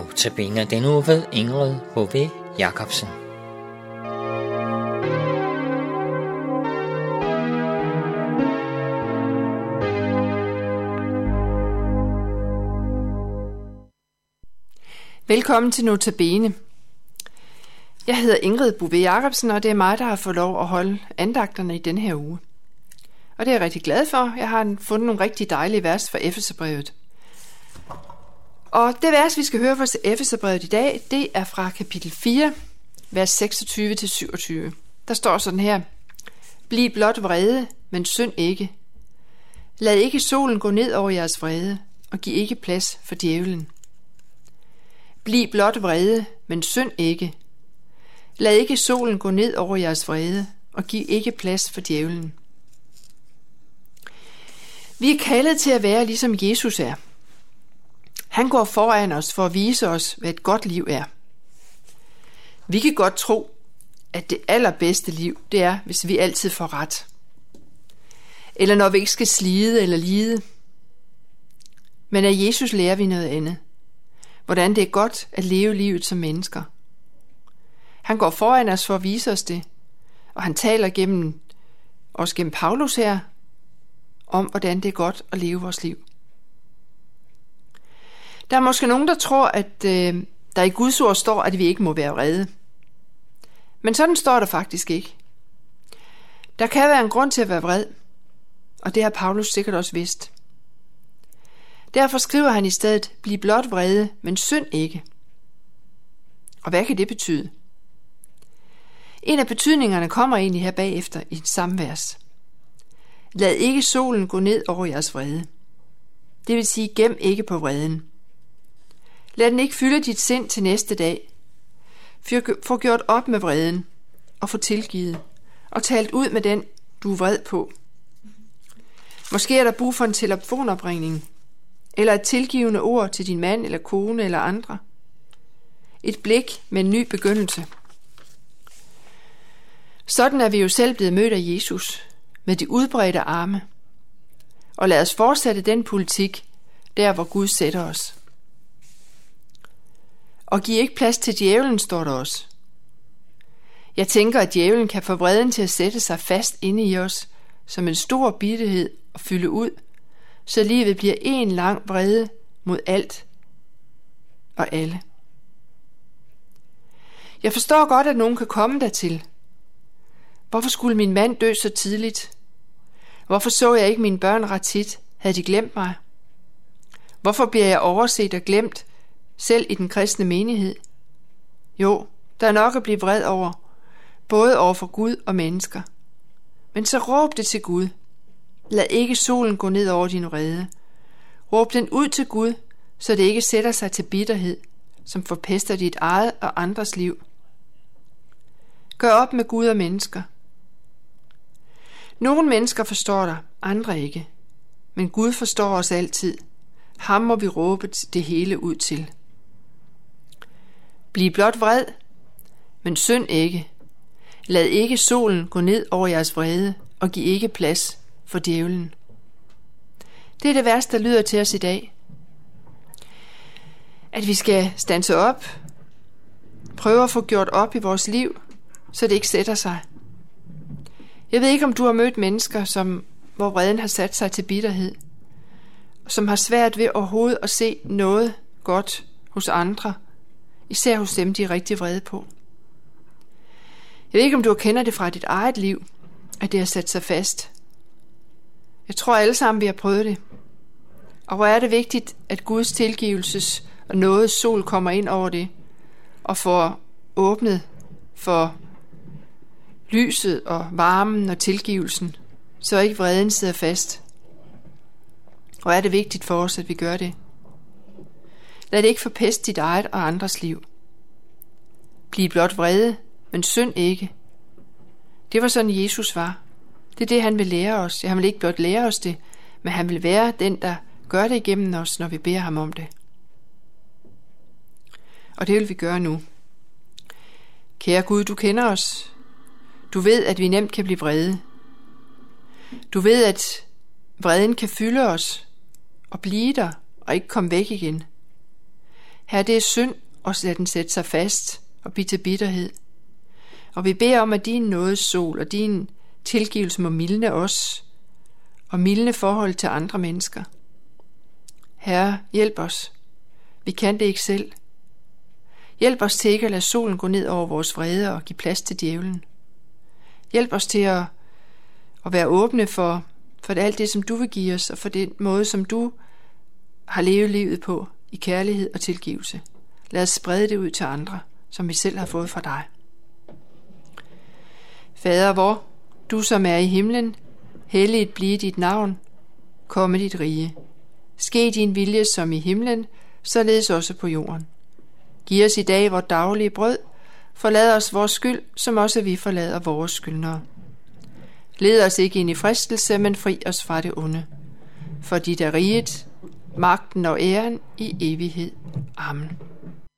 Notabene den uge ved Ingrid H.V. Jacobsen. Velkommen til Notabene. Jeg hedder Ingrid Bouvet Jacobsen, og det er mig, der har fået lov at holde andagterne i denne her uge. Og det er jeg rigtig glad for. Jeg har fundet nogle rigtig dejlige vers fra Efeserbrevet. Og det vers, vi skal høre fra Efeserbrevet i dag, det er fra kapitel 4, vers 26-27. Der står sådan her. Bliv blot vrede, men synd ikke. Lad ikke solen gå ned over jeres vrede, og giv ikke plads for djævlen. Bliv blot vrede, men synd ikke. Lad ikke solen gå ned over jeres vrede, og giv ikke plads for djævlen. Vi er kaldet til at være ligesom Jesus er – han går foran os for at vise os, hvad et godt liv er. Vi kan godt tro, at det allerbedste liv, det er, hvis vi altid får ret. Eller når vi ikke skal slide eller lide. Men af Jesus lærer vi noget andet. Hvordan det er godt at leve livet som mennesker. Han går foran os for at vise os det, og han taler gennem også gennem Paulus her, om hvordan det er godt at leve vores liv. Der er måske nogen, der tror, at øh, der i Guds ord står, at vi ikke må være vrede. Men sådan står der faktisk ikke. Der kan være en grund til at være vred, og det har Paulus sikkert også vidst. Derfor skriver han i stedet, bliv blot vrede, men synd ikke. Og hvad kan det betyde? En af betydningerne kommer egentlig her bagefter i samme vers. Lad ikke solen gå ned over jeres vrede. Det vil sige, gem ikke på vreden. Lad den ikke fylde dit sind til næste dag. Få gjort op med vreden og få tilgivet og talt ud med den, du er vred på. Måske er der brug for en telefonopringning, eller et tilgivende ord til din mand eller kone eller andre. Et blik med en ny begyndelse. Sådan er vi jo selv blevet mødt af Jesus, med de udbredte arme. Og lad os fortsætte den politik, der hvor Gud sætter os. Og giv ikke plads til djævlen, står der også. Jeg tænker, at djævlen kan få vreden til at sætte sig fast inde i os, som en stor bitterhed og fylde ud, så livet bliver en lang vrede mod alt og alle. Jeg forstår godt, at nogen kan komme dertil. Hvorfor skulle min mand dø så tidligt? Hvorfor så jeg ikke mine børn ret tit? Havde de glemt mig? Hvorfor bliver jeg overset og glemt, selv i den kristne menighed? Jo, der er nok at blive vred over, både over for Gud og mennesker. Men så råb det til Gud. Lad ikke solen gå ned over din vrede. Råb den ud til Gud, så det ikke sætter sig til bitterhed, som forpester dit eget og andres liv. Gør op med Gud og mennesker. Nogle mennesker forstår dig, andre ikke. Men Gud forstår os altid. Ham må vi råbe det hele ud til. Bliv blot vred, men synd ikke. Lad ikke solen gå ned over jeres vrede, og giv ikke plads for djævlen. Det er det værste, der lyder til os i dag. At vi skal stanse op, prøve at få gjort op i vores liv, så det ikke sætter sig. Jeg ved ikke, om du har mødt mennesker, som, hvor vreden har sat sig til bitterhed, som har svært ved overhovedet at se noget godt hos andre, især hos dem, de er rigtig vrede på. Jeg ved ikke, om du kender det fra dit eget liv, at det har sat sig fast. Jeg tror alle sammen, vi har prøvet det. Og hvor er det vigtigt, at Guds tilgivelses og noget sol kommer ind over det, og får åbnet for lyset og varmen og tilgivelsen, så ikke vreden sidder fast. Og er det vigtigt for os, at vi gør det. Lad det ikke forpeste dit eget og andres liv. Bliv blot vrede, men synd ikke. Det var sådan Jesus var. Det er det, han vil lære os. Han vil ikke blot lære os det, men han vil være den, der gør det igennem os, når vi beder ham om det. Og det vil vi gøre nu. Kære Gud, du kender os. Du ved, at vi nemt kan blive vrede. Du ved, at vreden kan fylde os og blive der og ikke komme væk igen. Her det er synd, og lad den sætte sig fast og blive til bitterhed. Og vi beder om, at din nådes sol og din tilgivelse må mildne os, og mildne forhold til andre mennesker. Herre, hjælp os. Vi kan det ikke selv. Hjælp os til ikke at lade solen gå ned over vores vrede og give plads til djævlen. Hjælp os til at, at være åbne for, for alt det, som du vil give os, og for den måde, som du har levet livet på i kærlighed og tilgivelse. Lad os sprede det ud til andre, som vi selv har fået fra dig. Fader vor, du som er i himlen, helligt blive dit navn, komme dit rige. Ske din vilje som i himlen, således også på jorden. Giv os i dag vores daglige brød, forlad os vores skyld, som også vi forlader vores skyldnere. Led os ikke ind i fristelse, men fri os fra det onde. For dit er riget, magten og æren i evighed. Amen.